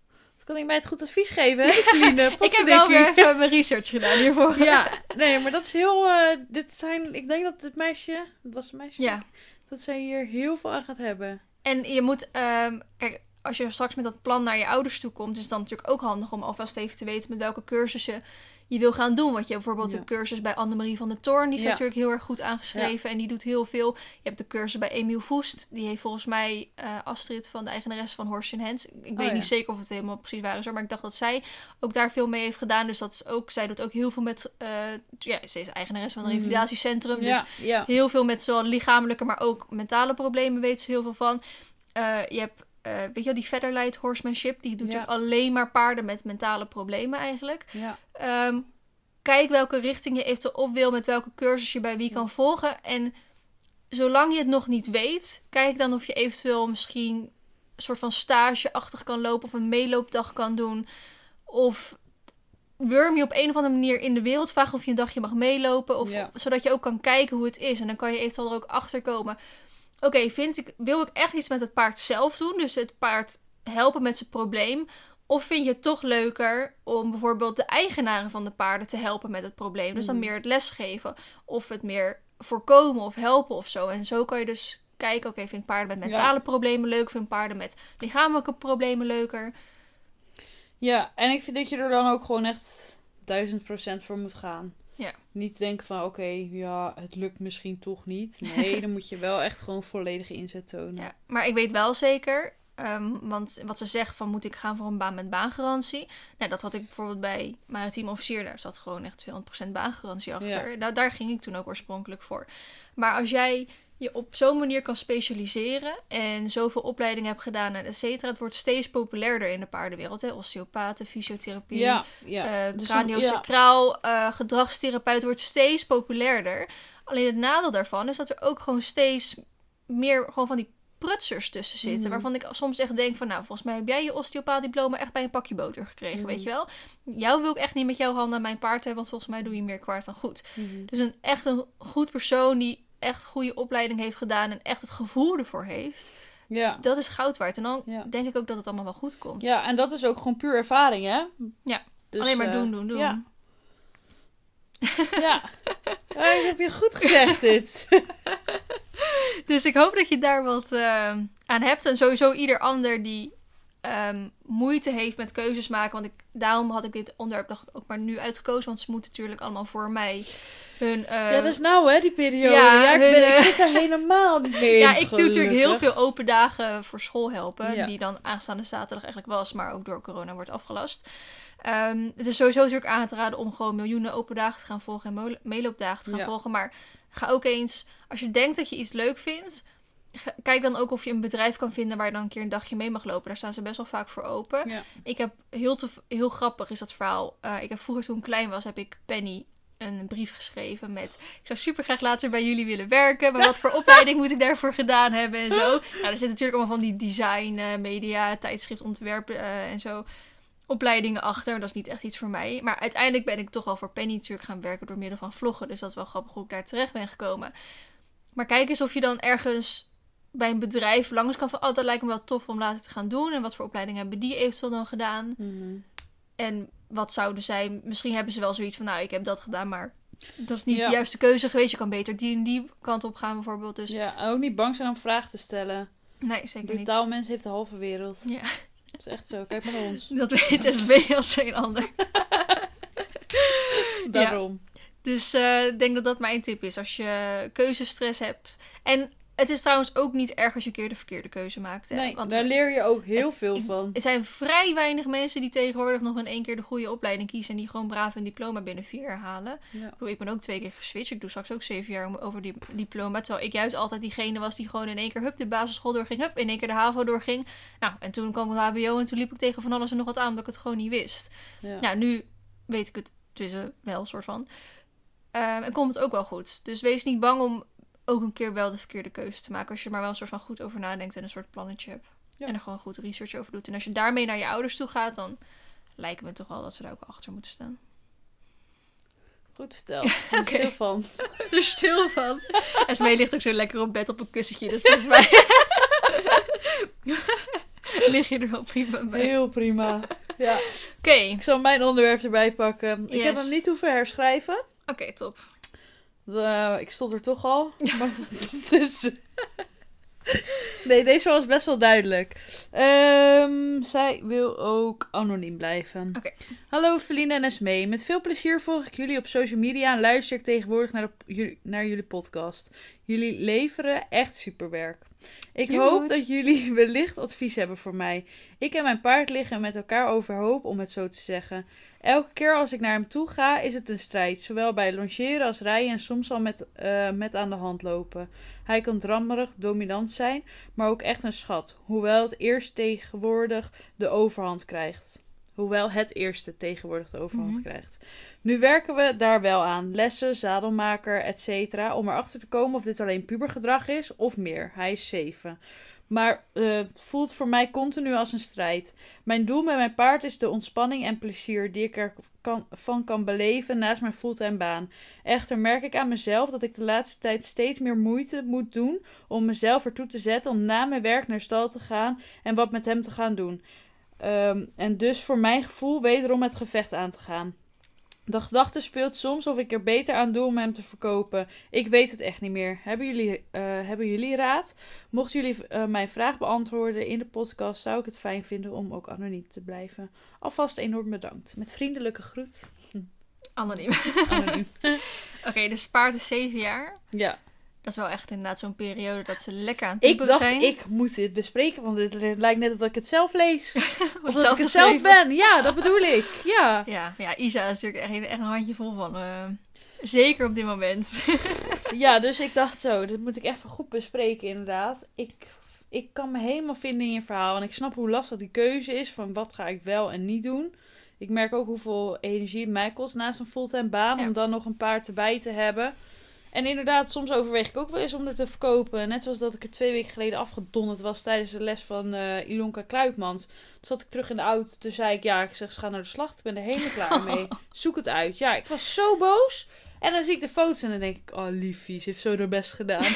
Kan ik mij het goed advies geven, hè, Eveline? Ik heb wel weer even mijn research gedaan hiervoor. Ja, nee, maar dat is heel... eh, dit zijn... Ik denk dat dit meisje... Dat was een meisje? Ja. Dat zij hier heel veel aan gaat hebben. En je moet, ehm, kijk, als je straks met dat plan naar je ouders toe komt, is het dan natuurlijk ook handig om alvast even te weten met welke cursussen je wil gaan doen. Want je hebt bijvoorbeeld Ja. de cursus bij Annemarie van der Toorn, die is Ja. natuurlijk heel erg goed aangeschreven en die doet heel veel. Je hebt de cursus bij Emiel Voest, die heeft volgens mij eh, Astrid van de eigenares van Horse in Hands. Ik weet ja. niet zeker of het helemaal precies waar is, maar ik dacht dat zij ook daar veel mee heeft gedaan. Dus dat is ook, zij doet ook heel veel met, eh, ja, ze is eigenares van een Mhm. revalidatiecentrum. Dus. Heel veel met zowel lichamelijke, maar ook mentale problemen weet ze heel veel van. Eh, je hebt, eh, weet je wel, die Featherlight Horsemanship. Die doet Ja. alleen maar paarden met mentale problemen eigenlijk. ja. Ehm, kijk welke richting je eventueel op wil, met welke cursus je bij wie kan volgen. En zolang je het nog niet weet, kijk dan of je eventueel misschien een soort van stageachtig kan lopen of een meeloopdag kan doen. Of wurm je op een of andere manier in de wereld vragen of je een dagje mag meelopen. Of, Ja. Zodat je ook kan kijken hoe het is. En dan kan je eventueel er ook achter komen. Oké, vind ik, wil ik echt iets met het paard zelf doen? Dus het paard helpen met zijn probleem. Of vind je het toch leuker om bijvoorbeeld de eigenaren van de paarden te helpen met het probleem? Dus dan Mhm. meer het lesgeven. Of het meer voorkomen of helpen of zo. En zo kan je dus kijken, oké, vind ik paarden met Ja. mentale problemen leuk? Vind ik paarden met lichamelijke problemen leuker? Ja, en ik vind dat je er dan ook gewoon echt duizend procent voor moet gaan. Ja. Niet denken van, oké, ja, het lukt misschien toch niet. Nee, dan moet je wel echt gewoon volledige inzet tonen. Ja, maar ik weet wel zeker, ehm, want wat ze zegt van moet ik gaan voor een baan met baangarantie. Nou, dat had ik bijvoorbeeld bij maritiem officier, daar zat gewoon echt 200% baangarantie achter. Nou, daar ging ik toen ook oorspronkelijk voor. Maar als jij je op zo'n manier kan specialiseren en zoveel opleidingen hebt gedaan en et cetera, het wordt steeds populairder in de paardenwereld. Hè? Osteopaten, fysiotherapie, Ja, ja. eh Dus craniosacraal, eh, gedragstherapeut wordt steeds populairder. Alleen het nadeel daarvan is dat er ook gewoon steeds meer gewoon van die prutsers tussen zitten. Mhm. Waarvan ik soms echt denk van, nou, volgens mij heb jij je osteopaatdiploma echt bij een pakje boter gekregen, Mhm. weet je wel. Jou wil ik echt niet met jouw handen aan mijn paard hebben, want volgens mij doe je meer kwaad dan goed. Mhm. Dus een echt een goed persoon die echt goede opleiding heeft gedaan en echt het gevoel ervoor heeft, ja. dat is goud waard. En dan Ja. denk ik ook dat het allemaal wel goed komt. ja, en dat is ook gewoon puur ervaring, hè? Ja. Dus, Alleen maar eh, doen, doen, doen. Ja. ja. Ja, dat heb je goed gezegd, dit. Dus ik hoop dat je daar wat eh, aan hebt. En sowieso ieder ander die ehm, moeite heeft met keuzes maken. Want ik, daarom had ik dit onderwerp ook maar nu uitgekozen. Want ze moeten natuurlijk allemaal voor mij hun... eh, ja, dat is nou, hè, die periode. ja, Ja, ik, hun, ben, ik eh, zit er helemaal niet meer in, ja, ik doe natuurlijk heel veel open dagen voor school helpen. Ja. Die dan aanstaande zaterdag eigenlijk was, maar ook door corona wordt afgelast. Ehm, het is sowieso natuurlijk aan te raden om gewoon miljoenen open dagen te gaan volgen en meeloopdagen te gaan Ja. volgen. Maar ga ook eens, als je denkt dat je iets leuk vindt, kijk dan ook of je een bedrijf kan vinden waar je dan een keer een dagje mee mag lopen. Daar staan ze best wel vaak voor open. Ja. Ik heb heel, te, heel grappig is dat verhaal. Eh, ik heb vroeger toen ik klein was, heb ik Penny een brief geschreven met... Ik zou super graag later bij jullie willen werken. Maar wat voor opleiding moet ik daarvoor gedaan hebben en zo. Nou, er zitten natuurlijk allemaal van die design, eh, media, tijdschrift, ontwerpen eh, en zo opleidingen achter. Dat is niet echt iets voor mij. Maar uiteindelijk ben ik toch wel voor Penny natuurlijk gaan werken door middel van vloggen. Dus dat is wel grappig hoe ik daar terecht ben gekomen. Maar kijk eens of je dan ergens bij een bedrijf langs kan van... Oh, dat lijkt me wel tof om later te gaan doen. En wat voor opleidingen hebben die eventueel dan gedaan? Mhm. En wat zouden zij... Misschien hebben ze wel zoiets van... Nou, ik heb dat gedaan, maar... Dat is niet Ja. de juiste keuze geweest. Je kan beter die en die kant op gaan bijvoorbeeld. Dus Ja, en ook niet bang zijn om vragen te stellen. nee, zeker niet. taalmens heeft de halve wereld. Ja, Dat is echt zo. Kijk maar naar ons. dat weet SB als geen ander. Daarom. Dus eh, ik denk dat dat mijn tip is. Als je keuzestress hebt. En het is trouwens ook niet erg als je een keer de verkeerde keuze maakt. Hè? Nee, Want daar leer je ook heel veel van. er zijn vrij weinig mensen die tegenwoordig nog in één keer de goede opleiding kiezen. En die gewoon braaf een diploma binnen vier jaar halen. Ja. Ik, bedoel, ik ben ook twee keer geswitcht. Ik doe straks ook zeven jaar over die diploma. Terwijl ik juist altijd diegene was die gewoon in één keer hup, de basisschool doorging. Hup, in één keer de HAVO doorging. Nou, en toen kwam het HBO en toen liep ik tegen van alles en nog wat aan. Omdat ik het gewoon niet wist. Ja. Nou, nu weet ik het tussen wel, soort van. Ehm, en komt het ook wel goed. Dus wees niet bang om ook een keer wel de verkeerde keuze te maken. Als je maar wel een soort van goed over nadenkt en een soort plannetje hebt. Ja. En er gewoon goed research over doet. En als je daarmee naar je ouders toe gaat, dan lijkt me toch wel dat ze daar ook achter moeten staan. Goed verteld. Ik ben Oké. stil van. er stil van. En Smee ligt ook zo lekker op bed op een kussentje. Dus volgens mij lig je er wel prima bij. Heel prima. Ja. Oké, Ik zal mijn onderwerp erbij pakken. Ik heb hem niet hoeven herschrijven. oké, top. Eh, ik stond er toch al. Maar dus... Nee, deze was best wel duidelijk. Ehm, zij wil ook anoniem blijven. Oké. Hallo Feline en Esmee. Met veel plezier volg ik jullie op social media en luister ik tegenwoordig naar, de- naar jullie podcast. Jullie leveren echt superwerk. Ik Cute. hoop dat jullie wellicht advies hebben voor mij. Ik en mijn paard liggen met elkaar overhoop, om het zo te zeggen. Elke keer als ik naar hem toe ga, is het een strijd. Zowel bij longeren als rijden en soms al met, eh, met aan de hand lopen. Hij kan drammerig, dominant zijn, maar ook echt een schat. Hoewel het eerst tegenwoordig de overhand krijgt. Hoewel het eerste tegenwoordig de overhand Mhm. krijgt. Nu werken we daar wel aan. Lessen, zadelmaker, etc. Om erachter te komen of dit alleen pubergedrag is of meer. Hij is 7. Maar eh, het voelt voor mij continu als een strijd. Mijn doel met mijn paard is de ontspanning en plezier die ik er kan, van kan beleven naast mijn fulltime baan. Echter merk ik aan mezelf dat ik de laatste tijd steeds meer moeite moet doen om mezelf ertoe te zetten om na mijn werk naar stal te gaan en wat met hem te gaan doen. Ehm, en dus voor mijn gevoel wederom het gevecht aan te gaan. De gedachte speelt soms of ik er beter aan doe om hem te verkopen. Ik weet het echt niet meer. Hebben jullie, eh, hebben jullie raad? Mochten jullie eh, mijn vraag beantwoorden in de podcast, zou ik het fijn vinden om ook anoniem te blijven. Alvast enorm bedankt. Met vriendelijke groet. Anoniem. Anoniem. Oké, dus paard is 7 jaar. ja. Dat is wel echt inderdaad zo'n periode dat ze lekker aan het Ik dacht, zijn. ik moet dit bespreken, want het lijkt net alsof ik het zelf lees. Of dat zelf ik het zelf ben. Ja, dat bedoel ik. Ja. Ja, ja, Isa is natuurlijk echt, echt een handje vol van. eh, zeker op dit moment. Ja, dus ik dacht zo, dit moet ik even goed bespreken inderdaad. Ik, ik kan me helemaal vinden in je verhaal. En ik snap hoe lastig die keuze is van wat ga ik wel en niet doen. Ik merk ook hoeveel energie het mij kost naast een fulltime baan Ja. om dan nog een paard erbij te hebben. En inderdaad, soms overweeg ik ook wel eens om er te verkopen. Net zoals dat ik er twee weken geleden afgedonderd was tijdens de les van eh, Ilonka Kluitmans. Toen zat ik terug in de auto. Toen zei ik, ja, ik zeg, ze gaan naar de slacht. Ik ben er helemaal klaar mee. Zoek het uit. Ja, ik was zo boos. En dan zie ik de foto's en dan denk ik, oh liefie, ze heeft zo haar best gedaan.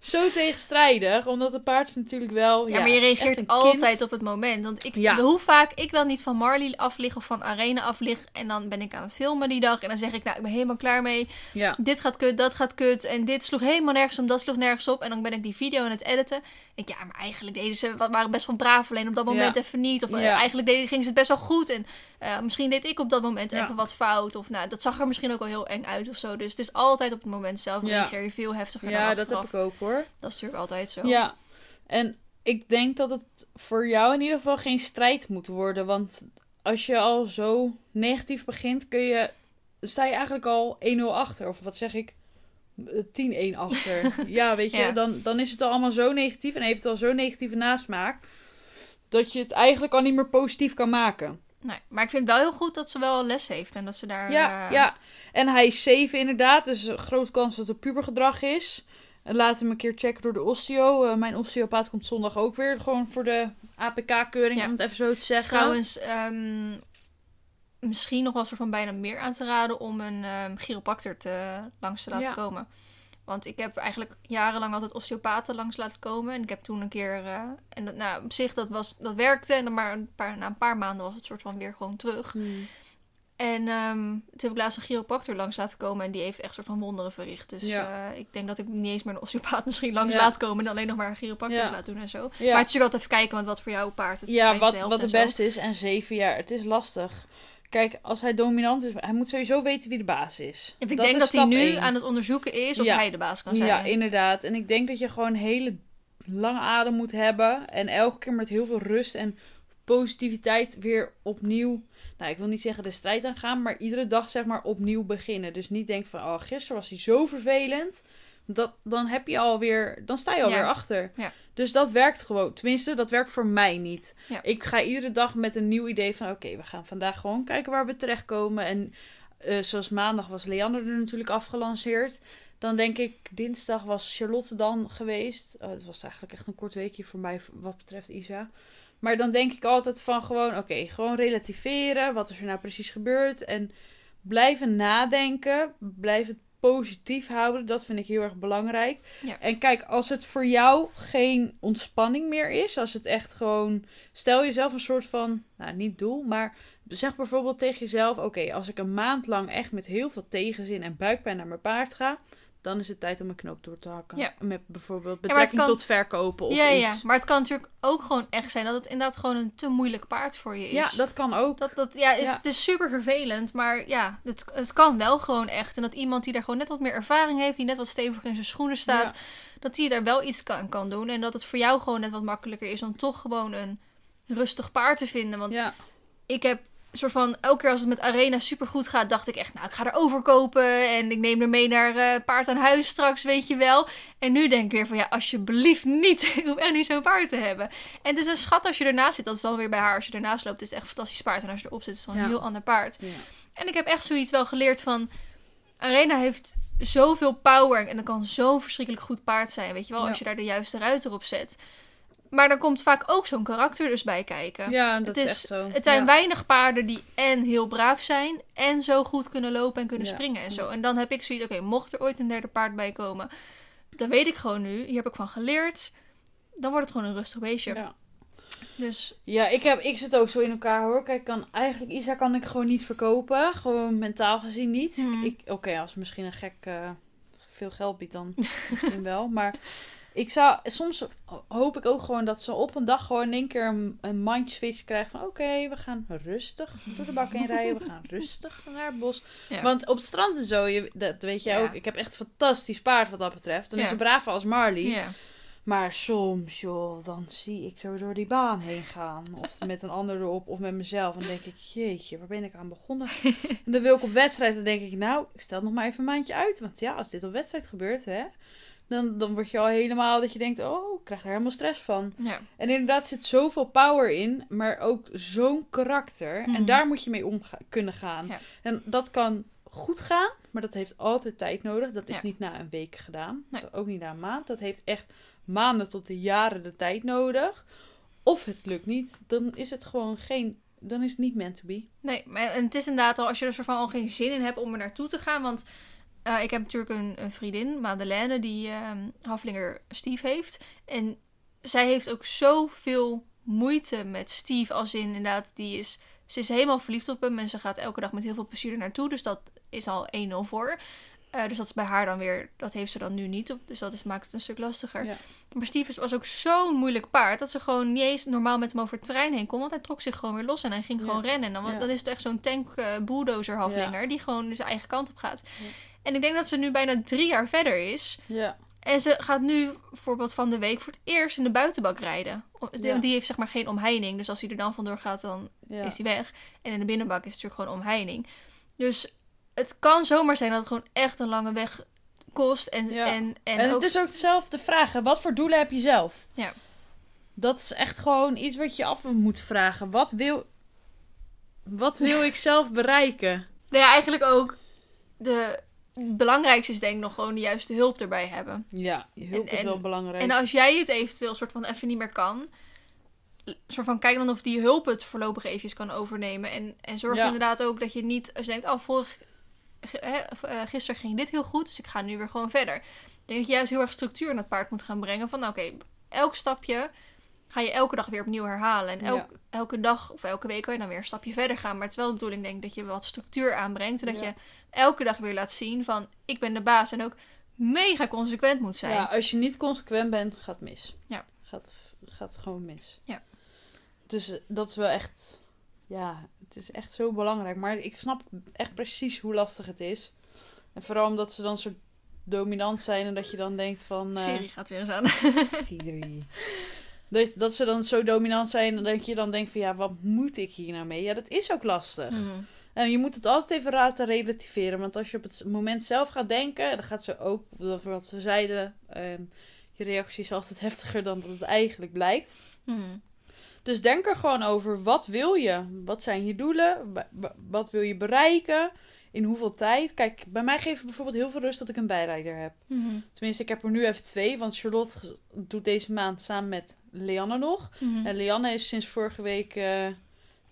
zo tegenstrijdig, omdat het paard is natuurlijk wel... Ja, maar je reageert altijd kind. op het moment. Want ik, Ja. hoe vaak ik wel niet van Marley aflig of van Arena aflig. En dan ben ik aan het filmen die dag. En dan zeg ik, nou, ik ben helemaal klaar mee. Ja. Dit gaat kut, dat gaat kut. En dit sloeg helemaal nergens om, dat sloeg nergens op. En dan ben ik die video aan het editen. En ik, ja, maar eigenlijk deden ze, waren best wel braaf. Alleen op dat moment Ja. even niet. Of eh, Ja. eigenlijk deden, gingen ze het best wel goed. En eh, misschien deed ik op dat moment Ja. even wat fout. Of nou, dat zag er misschien ook wel heel eng uit of zo. Dus het is altijd op het moment zelf. Ja. Reageer je veel heftiger Ja, dat heb ik ook hoor. Dat is natuurlijk altijd zo. Ja, en ik denk dat het voor jou in ieder geval geen strijd moet worden. Want als je al zo negatief begint, kun je, sta je eigenlijk al 1-0 achter. Of wat zeg ik? Eh, 10-1 achter. ja, weet je, Ja. Dan, dan is het al allemaal zo negatief en heeft het al zo'n negatieve nasmaak. Dat je het eigenlijk al niet meer positief kan maken. Nee, maar ik vind het wel heel goed dat ze wel les heeft. En dat ze daar... Ja, eh, ja. En hij is 7 inderdaad, dus een grote kans dat het pubergedrag is. Laat hem een keer checken door de osteo. Eh, mijn osteopaat komt zondag ook weer gewoon voor de APK-keuring, Ja. om het even zo te zeggen. Trouwens, ehm, misschien nog wel soort van bijna meer aan te raden om een ehm chiropractor te, langs te laten Ja. komen. Want ik heb eigenlijk jarenlang altijd osteopaten langs laten komen. En ik heb toen een keer... eh, en dat, nou, op zich, dat, was, dat werkte. En dan maar een paar, na een paar maanden was het soort van weer gewoon terug. Hmm. En ehm, toen heb ik laatst een chiropractor langs laten komen. En die heeft echt soort van wonderen verricht. Dus Ja. eh, ik denk dat ik niet eens meer een osteopaat misschien langs Ja. laat komen. En alleen nog maar een chiropractor Ja. laat doen en zo. Maar het is natuurlijk altijd even kijken want wat voor jouw paard het ja wat, helpt wat het beste is. En 7 jaar, het is lastig. Kijk, als hij dominant is, hij moet sowieso weten wie de baas is. Ik Dat denk is dat hij nu aan het onderzoeken is of hij de baas kan zijn. Ja, inderdaad. En ik denk dat je gewoon hele lange adem moet hebben. En elke keer met heel veel rust en positiviteit weer opnieuw. Nou, ik wil niet zeggen de strijd aangaan, maar iedere dag zeg maar opnieuw beginnen. Dus niet denk van, oh, gisteren was hij zo vervelend. Dat, dan heb je alweer, dan sta je alweer Ja. achter. Ja. Dus dat werkt gewoon. Tenminste, dat werkt voor mij niet. Ja. Ik ga iedere dag met een nieuw idee van, oké, we gaan vandaag gewoon kijken waar we terechtkomen. En eh, zoals maandag was Leander er natuurlijk afgelanceerd. Dan denk ik, dinsdag was Charlotte dan geweest. Oh, dat was eigenlijk echt een kort weekje voor mij wat betreft Isa. Maar dan denk ik altijd van gewoon, oké, gewoon relativeren. Wat is er nou precies gebeurd? En blijven nadenken. Blijf het positief houden. Dat vind ik heel erg belangrijk. Ja. En kijk, als het voor jou geen ontspanning meer is. Als het echt gewoon... Stel jezelf een soort van... Nou, niet doel, maar... Zeg bijvoorbeeld tegen jezelf... Oké, als ik een maand lang echt met heel veel tegenzin en buikpijn naar mijn paard ga... Dan is het tijd om een knoop door te hakken. Ja. Met bijvoorbeeld betrekking kan- tot verkopen of ja, iets. ja, maar het kan natuurlijk ook gewoon echt zijn dat het inderdaad gewoon een te moeilijk paard voor je is. Ja, dat kan ook. Dat, dat, ja, is, Ja. het is super vervelend, maar ja, het, het kan wel gewoon echt. En dat iemand die daar gewoon net wat meer ervaring heeft, die net wat steviger in zijn schoenen staat, dat die daar wel iets kan, kan doen. En dat het voor jou gewoon net wat makkelijker is om toch gewoon een rustig paard te vinden. Want Ja. ik heb soort van, elke keer als het met Arena super goed gaat, dacht ik echt, nou, ik ga er overkopen en ik neem er mee naar eh, paard aan huis straks, weet je wel. En nu denk ik weer van, ja, alsjeblieft niet. ik hoef echt niet zo'n paard te hebben. En het is een schat als je ernaast zit. Dat is dan weer bij haar. Als je ernaast loopt, is het echt een fantastisch paard. En als je erop zit, is het Ja. een heel ander paard. Ja. En ik heb echt zoiets wel geleerd van... Arena heeft zoveel power en dat kan zo'n verschrikkelijk goed paard zijn, weet je wel, Ja. als je daar de juiste ruiter op zet. Maar daar komt vaak ook zo'n karakter dus bij kijken. Ja, dat het, is, is, echt zo. het zijn ja. weinig paarden die en heel braaf zijn en zo goed kunnen lopen en kunnen Ja. springen en zo. En dan heb ik zoiets, oké, mocht er ooit een derde paard bij komen, dan weet ik gewoon nu, hier heb ik van geleerd, dan wordt het gewoon een rustig beestje. Ja. Dus Ja, ik, heb, ik zit ook zo in elkaar hoor. Kijk, kan, eigenlijk Isa kan ik gewoon niet verkopen. Gewoon mentaal gezien niet. Mhm. Oké, als misschien een gek eh, veel geld biedt, dan misschien wel. Maar ik zou, soms hoop ik ook gewoon dat ze op een dag gewoon in één keer een, een mind switch krijgen van oké, we gaan rustig door de bak heen rijden. We gaan rustig naar het bos. ja. Want op het strand en zo, je, dat weet jij Ja. ook. Ik heb echt een fantastisch paard wat dat betreft. Dan is ze braver als Marley. Maar soms, joh, dan zie ik zo door die baan heen gaan. Of met een ander erop, of met mezelf. En dan denk ik, jeetje, waar ben ik aan begonnen? en dan wil ik op wedstrijd, dan denk ik, nou, ik stel nog maar even een maandje uit. Want ja, als dit op wedstrijd gebeurt, hè. Dan, dan word je al helemaal dat je denkt, oh, ik krijg er helemaal stress van. ja. En inderdaad zit zoveel power in, maar ook zo'n karakter. En Mhm. daar moet je mee om kunnen gaan. Ja. En dat kan goed gaan, maar dat heeft altijd tijd nodig. Dat is Ja. niet na een week gedaan. Nee. Ook niet na een maand. Dat heeft echt maanden tot de jaren de tijd nodig. Of het lukt niet, dan is het gewoon geen. Dan is het niet meant to be. Nee, maar en het is inderdaad al als je er soort van al geen zin in hebt om er naartoe te gaan. Want eh, ik heb natuurlijk een, een vriendin, Madeleine, die ehm Haflinger Steve heeft. En zij heeft ook zoveel moeite met Steve. Als in inderdaad, die is, ze is helemaal verliefd op hem. En ze gaat elke dag met heel veel plezier er naartoe. Dus dat is al 1-0 voor. Eh, dus dat is bij haar dan weer, dat heeft ze dan nu niet op. Dus dat is, maakt het een stuk lastiger. Ja. Maar Steve was ook zo'n moeilijk paard. Dat ze gewoon niet eens normaal met hem over het terrein heen kon. Want hij trok zich gewoon weer los en hij ging Ja. gewoon rennen. En dan, Ja. dan is het echt zo'n tank eh, bulldozer Haflinger. Die gewoon zijn eigen kant op gaat. En ik denk dat ze nu bijna drie jaar verder is. Ja. En ze gaat nu bijvoorbeeld van de week voor het eerst in de buitenbak rijden. Ja. Die heeft zeg maar geen omheining. Dus als hij er dan vandoor gaat, dan ja. is hij weg. En in de binnenbak is het natuurlijk gewoon omheining. Dus het kan zomaar zijn dat het gewoon echt een lange weg kost. En, Ja. en, en, En, ook... het is ook dezelfde vraag. hè. Wat voor doelen heb je zelf? Ja. Dat is echt gewoon iets wat je af moet vragen. Wat wil, wat wil ik zelf bereiken? Nou ja, eigenlijk ook de belangrijkste is denk ik nog gewoon de juiste hulp erbij hebben. Ja, hulp En- is en- wel belangrijk. En als jij het eventueel soort van even niet meer kan, soort van kijk dan of die hulp het voorlopig eventjes kan overnemen. En, en zorg Ja. inderdaad ook dat je niet, als je denkt, oh, vorig, eh, gisteren ging dit heel goed, dus ik ga nu weer gewoon verder. Ik denk dat je juist heel erg structuur in het paard moet gaan brengen. Van oké, elk stapje ga je elke dag weer opnieuw herhalen. En elk, Ja. elke dag of elke week kan je dan weer een stapje verder gaan. Maar het is wel de bedoeling, denk ik, dat je wat structuur aanbrengt. En dat Ja. je elke dag weer laat zien van, ik ben de baas. En ook mega consequent moet zijn. Ja, als je niet consequent bent, gaat het mis. Ja. Gaat, gaat gewoon mis. Ja. Dus eh, dat is wel echt... Ja, het is echt zo belangrijk. Maar ik snap echt precies hoe lastig het is. En vooral omdat ze dan zo dominant zijn en dat je dan denkt van... eh, Siri gaat weer eens aan. Siri. Dat, dat ze dan zo dominant zijn en dat je dan denkt van ja, wat moet ik hier nou mee? Ja, dat is ook lastig. Mhm. En je moet het altijd even laten relativeren. Want als je op het moment zelf gaat denken, dan gaat ze ook, wat ze zeiden, ehm, je reactie is altijd heftiger dan dat het eigenlijk blijkt. Mhm. Dus denk er gewoon over, wat wil je? Wat zijn je doelen? Wa- wa- Wat wil je bereiken? In hoeveel tijd? Kijk, bij mij geeft het bijvoorbeeld heel veel rust dat ik een bijrijder heb. Mhm. Tenminste, ik heb er nu even twee, want Charlotte doet deze maand samen met Leanne nog. Mhm. En Lianne is sinds vorige week eh,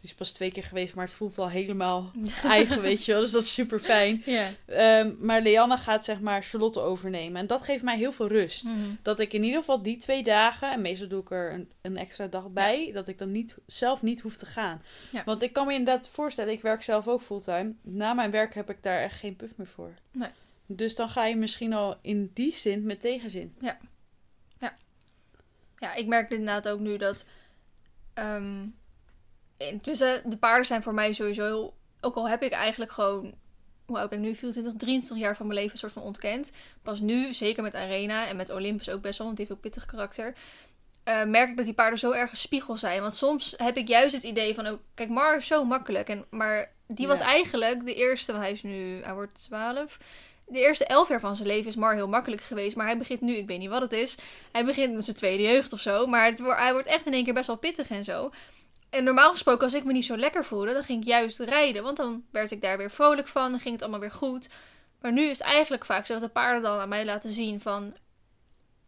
Die is pas twee keer geweest, maar het voelt al helemaal eigen, weet je wel. Dus dat is super fijn. Ja. Ehm, maar Leanne gaat zeg maar Charlotte overnemen. En dat geeft mij heel veel rust. Mhm. Dat ik in ieder geval die twee dagen, en meestal doe ik er een, een extra dag bij, dat ik dan niet, zelf niet hoef te gaan. Ja. Want ik kan me inderdaad voorstellen, ik werk zelf ook fulltime. Na mijn werk heb ik daar echt geen puff meer voor. Nee. Dus dan ga je misschien al in die zin met tegenzin. Ja, ik merk inderdaad ook nu dat. ehm intussen, de paarden zijn voor mij sowieso. Ook al heb ik eigenlijk gewoon. Hoe oud ben ik nu? 24, 23 jaar van mijn leven een soort van ontkend. Pas nu, zeker met Arena en met Olympus ook best wel, want die heeft ook pittig karakter. eh, merk ik dat die paarden zo erg een spiegel zijn. Want soms heb ik juist het idee van, oh, kijk, Mar is zo makkelijk. En, maar die was Ja. eigenlijk de eerste, want hij is nu, hij wordt 12. De eerste elf jaar van zijn leven is Mar heel makkelijk geweest. Maar hij begint nu, ik weet niet wat het is. Hij begint met zijn tweede jeugd of zo. Maar het, hij wordt echt in één keer best wel pittig en zo. En normaal gesproken, als ik me niet zo lekker voelde, dan ging ik juist rijden. Want dan werd ik daar weer vrolijk van. Dan ging het allemaal weer goed. Maar nu is het eigenlijk vaak zo dat de paarden dan aan mij laten zien van...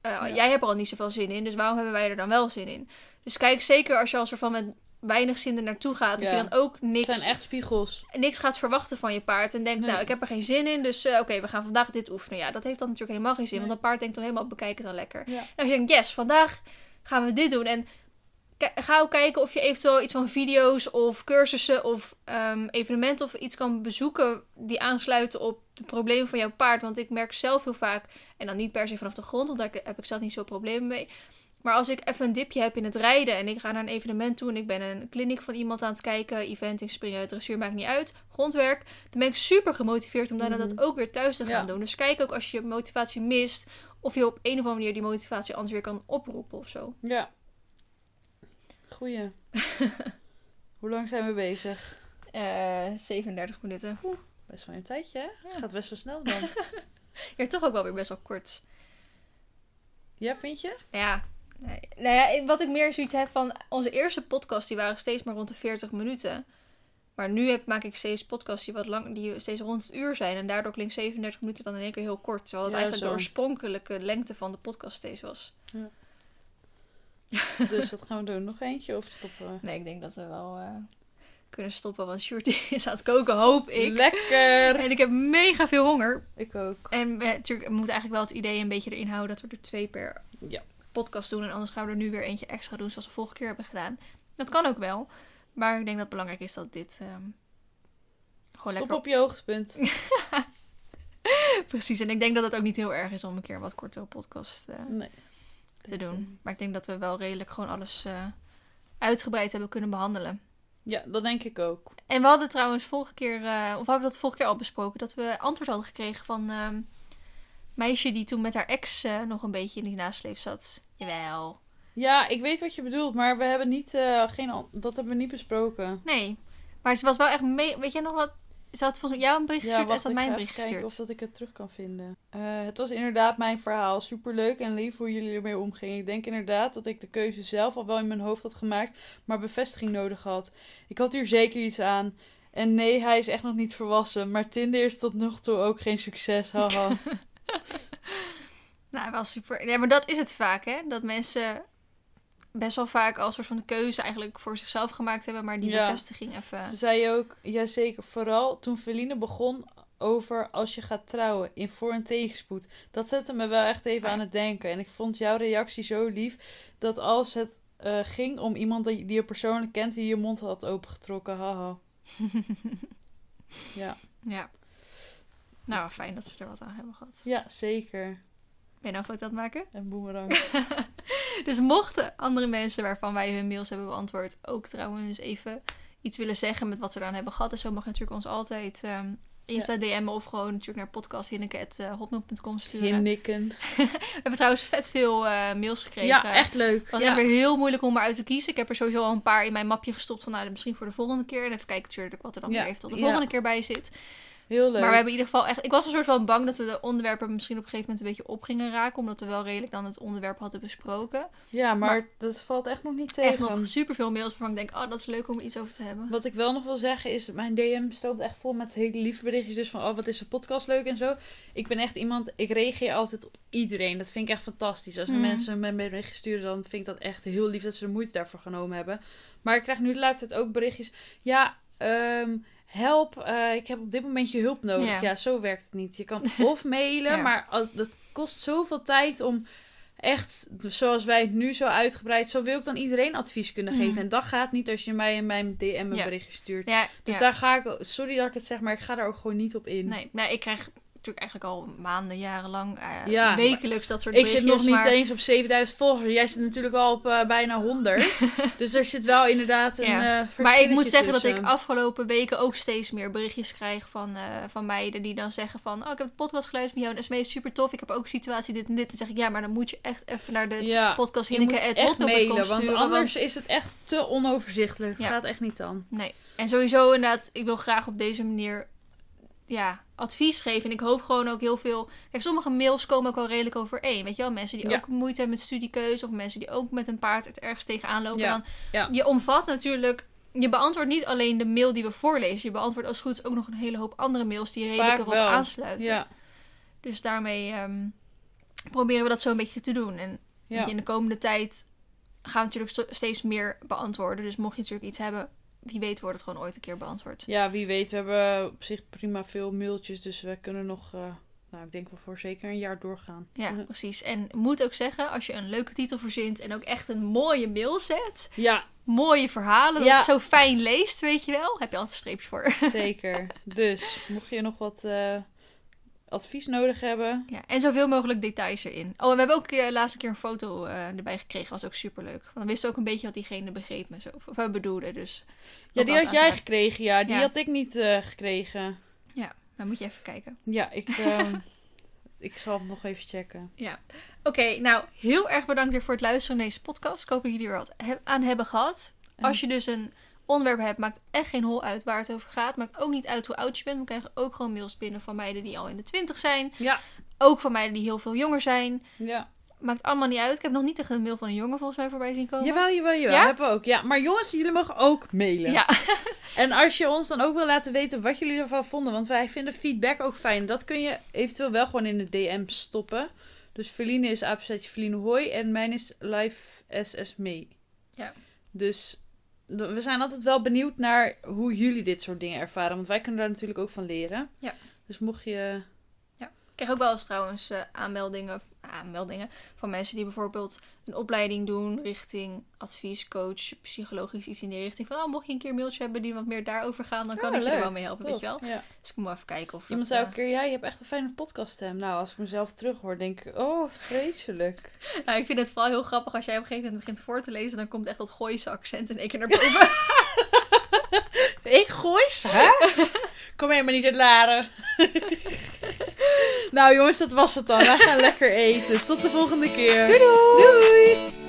eh, Ja. Jij hebt er al niet zoveel zin in, dus waarom hebben wij er dan wel zin in? Dus kijk zeker als je als er van met weinig zin er naartoe gaat, dat je dan ook niks, Het zijn echt spiegels. niks gaat verwachten van je paard. En denkt, Nee. nou, ik heb er geen zin in, dus eh, oké, we gaan vandaag dit oefenen. Ja, dat heeft dan natuurlijk helemaal geen zin, Nee. want een paard denkt dan helemaal, bekijk het dan lekker. Ja. En als je denkt, yes, vandaag gaan we dit doen. En ga ook kijken of je eventueel iets van video's of cursussen of ehm, evenementen of iets kan bezoeken die aansluiten op de problemen van jouw paard. Want ik merk zelf heel vaak, en dan niet per se vanaf de grond, want daar heb ik zelf niet zo problemen mee. Maar als ik even een dipje heb in het rijden en ik ga naar een evenement toe en ik ben een kliniek van iemand aan het kijken, eventing, springen, dressuur, maakt niet uit, grondwerk, dan ben ik super gemotiveerd om daarna Mhm. dat ook weer thuis te gaan Ja. doen. Dus kijk ook als je motivatie mist, of je op een of andere manier die motivatie anders weer kan oproepen of zo. Ja. Goeie. Hoe lang zijn we bezig? Eh 37 minuten. Best wel een tijdje, hè? Ja. Gaat best wel snel dan. Ja, toch ook wel weer best wel kort. ja, vind je? Ja, nee. nou ja, wat ik meer zoiets heb van onze eerste podcast, die waren steeds maar rond de 40 minuten. Maar nu heb, maak ik steeds podcasts die wat lang, die steeds rond het uur zijn. En daardoor klinkt 37 minuten dan in één keer heel kort. Terwijl het Ja, eigenlijk de oorspronkelijke lengte van de podcast steeds was. Dus dat gaan we doen. Nog eentje of stoppen we? Nee, ik denk dat we wel eh, kunnen stoppen. Want Shorty is aan het koken, hoop ik. Lekker! En ik heb mega veel honger. Ik ook. En natuurlijk, we moeten eigenlijk wel het idee een beetje erin houden dat we er twee per Ja. podcast doen. En anders gaan we er nu weer eentje extra doen, zoals we vorige keer hebben gedaan. Dat kan ook wel. Maar ik denk dat het belangrijk is dat dit ehm, gewoon Stop lekker... op je hoogtepunt. Precies. En ik denk dat het ook niet heel erg is om een keer wat kortere podcast eh, Nee. Te doen. Maar ik denk dat we wel redelijk gewoon alles eh, uitgebreid hebben kunnen behandelen. Ja, dat denk ik ook. En we hadden trouwens vorige keer, eh, of we hebben dat vorige keer al besproken, dat we antwoord hadden gekregen van ehm meisje die toen met haar ex eh, nog een beetje in die nasleep zat. Jawel. Ja, ik weet wat je bedoelt, maar we hebben niet, geen, dat hebben we niet besproken. Nee. Maar ze was wel echt mee. Weet jij nog wat? Ze had volgens mij jou een bericht gestuurd en wacht, ze had ik mij een ga bericht gestuurd. of dat ik het terug kan vinden. Eh, het was inderdaad mijn verhaal. Superleuk en lief hoe jullie ermee omgingen. Ik denk inderdaad dat ik de keuze zelf al wel in mijn hoofd had gemaakt, maar bevestiging nodig had. Ik had hier zeker iets aan. En nee, hij is echt nog niet volwassen. Maar Tinder is tot nog toe ook geen succes. Haha. Nou, wel super. Ja, maar dat is het vaak, hè? Dat mensen best wel vaak als soort van de keuze eigenlijk voor zichzelf gemaakt hebben, maar die Ja. bevestiging even. Ze zei ook, jazeker, vooral toen Feline begon over als je gaat trouwen in voor- en tegenspoed. Dat zette me wel echt even Ja. aan het denken. En ik vond jouw reactie zo lief dat als het eh, ging om iemand die je persoonlijk kent, die je mond had opengetrokken. Haha. ja. Ja. Nou, fijn dat ze er wat aan hebben gehad. ja, zeker. Ben je nou een foto aan het maken? En boemerang. Dus mochten andere mensen waarvan wij hun mails hebben beantwoord ook trouwens even iets willen zeggen met wat ze eraan hebben gehad. En zo mag je natuurlijk ons altijd ehm, Insta DM'en of gewoon natuurlijk naar podcasthinneke.hotmail.com sturen. Hinnikken. We hebben trouwens vet veel eh, mails gekregen. Ja, echt leuk. Het was Ja. echt weer heel moeilijk om eruit te kiezen. Ik heb er sowieso al een paar in mijn mapje gestopt van nou, misschien voor de volgende keer. En even kijken natuurlijk wat er dan Ja, weer even tot de ja. volgende keer bij zit. Heel leuk. Maar we hebben in ieder geval echt... Ik was een soort van bang dat we de onderwerpen misschien op een gegeven moment een beetje op gingen raken. Omdat we wel redelijk dan het onderwerp hadden besproken. Ja, maar, maar- dat valt echt nog niet tegen. Echt nog superveel mails waarvan ik denk, oh, dat is leuk om iets over te hebben. Wat ik wel nog wil zeggen is, mijn DM stroomt echt vol met hele lieve berichtjes. Dus van, oh, wat is de podcast leuk en zo. Ik ben echt iemand, ik reageer altijd op iedereen. Dat vind ik echt fantastisch. Als Mhm. mensen me een berichtje sturen, dan vind ik dat echt heel lief dat ze de moeite daarvoor genomen hebben. Maar ik krijg nu de laatste tijd ook berichtjes. Ja, ehm, help, eh, ik heb op dit moment je hulp nodig. Ja. Ja, zo werkt het niet. Je kan of mailen, Ja. maar als, dat kost zoveel tijd om echt, zoals wij het nu zo uitgebreid, zo wil ik dan iedereen advies kunnen Mhm. geven. En dat gaat niet als je mij in mijn DM een Ja. berichtje stuurt. Dus daar ga ik, sorry dat ik het zeg, maar ik ga daar ook gewoon niet op in. Nee, nou, ik krijg natuurlijk eigenlijk al maanden, jarenlang, eh, Ja, wekelijks dat soort ik zit nog niet eens op 7000 volgers. Jij zit natuurlijk al op eh, bijna 100. dus er zit wel inderdaad een Ja. eh Maar ik moet zeggen dat ik afgelopen weken ook steeds meer berichtjes krijg van, van meiden die dan zeggen van... Oh, ik heb de podcast geluisterd met jou en SME is super tof. Ik heb ook situatie dit en dit. Dan zeg ik, ja, maar dan moet je echt even naar de Ja, podcast je moet Hinneke echt mailen, want sturen. anders is het echt te onoverzichtelijk. Het Ja. gaat echt niet dan. Nee. En sowieso inderdaad, ik wil graag op deze manier ja, advies geven. En ik hoop gewoon ook heel veel... Kijk, sommige mails komen ook wel redelijk overeen. Weet je wel, mensen die Ja. ook moeite hebben met studiekeuze... of mensen die ook met een paard het ergens tegenaan lopen. Ja. Dan, Ja. Je omvat natuurlijk... Je beantwoordt niet alleen de mail die we voorlezen. Je beantwoordt als het goed is ook nog een hele hoop andere mails... die redelijk erop wel. aansluiten. Ja, Dus daarmee ehm, proberen we dat zo een beetje te doen. En in de komende tijd gaan we natuurlijk steeds meer beantwoorden. Dus mocht je natuurlijk iets hebben... Wie weet wordt het gewoon ooit een keer beantwoord. ja, wie weet. We hebben op zich prima veel mailtjes. Dus we kunnen nog, eh, nou ik denk wel voor zeker een jaar doorgaan. Ja, precies. En moet ook zeggen, als je een leuke titel verzint en ook echt een mooie mail zet, Ja, mooie verhalen, dat Ja. het zo fijn leest, weet je wel, heb je altijd streepjes voor. zeker. dus, mocht je nog wat eh, advies nodig hebben... Ja, en zoveel mogelijk details erin. Oh, en we hebben ook de laatste keer een foto eh, erbij gekregen, was ook super leuk. Want dan wist ook een beetje wat diegene begreep en zo, of wat bedoelde. Dus Ja, die had jij aan gekregen, ja. Die Ja. had ik niet eh, gekregen. raken. Dan moet je even kijken. Ja, ik, ehm, ik zal het nog even checken. Oké, nou, heel erg bedankt weer voor het luisteren naar deze podcast. Ik hoop dat jullie er wat he- aan hebben gehad. Als je dus een onderwerp hebt, maakt echt geen hol uit waar het over gaat. Maakt ook niet uit hoe oud je bent. We krijgen ook gewoon mails binnen van meiden die al in de twintig zijn. Ja. Ook van meiden die heel veel jonger zijn. Ja. Maakt allemaal niet uit. Ik heb nog niet echt een mail van een jongen volgens mij voorbij zien komen. Jawel, jawel, jawel. Ja? Hebben we ook. Ja, maar jongens, jullie mogen ook mailen. Ja, En als je ons dan ook wil laten weten wat jullie ervan vonden. Want wij vinden feedback ook fijn. Dat kun je eventueel wel gewoon in de DM stoppen. Dus Feline is apenstaartje Feline Hoi. En mijn is Live SS mee. Ja. Dus we zijn altijd wel benieuwd naar hoe jullie dit soort dingen ervaren. Want wij kunnen daar natuurlijk ook van leren. Ja. Dus mocht je... ik krijg ook wel eens trouwens eh, aanmeldingen, aanmeldingen van mensen die bijvoorbeeld een opleiding doen richting advies, coach, psychologisch iets in die richting. Van, oh, mocht je een keer een mailtje hebben die wat meer daarover gaan, dan kan Ja, ik je er wel mee helpen, weet je wel. Ja. Dus ik moet maar even kijken of Iemand zei eh, ook een keer, ja, je hebt echt een fijne podcaststem. Nou, als ik mezelf terughoor, denk ik, oh, vreselijk. Nou, ik vind het vooral heel grappig als jij op een gegeven moment begint voor te lezen. Dan komt echt dat Gooise accent in één keer naar boven. Ik gooi ze, hè? Kom helemaal niet uit Laren. nou jongens, dat was het dan. Wij gaan lekker eten. Tot de volgende keer. Doei doei! Doei!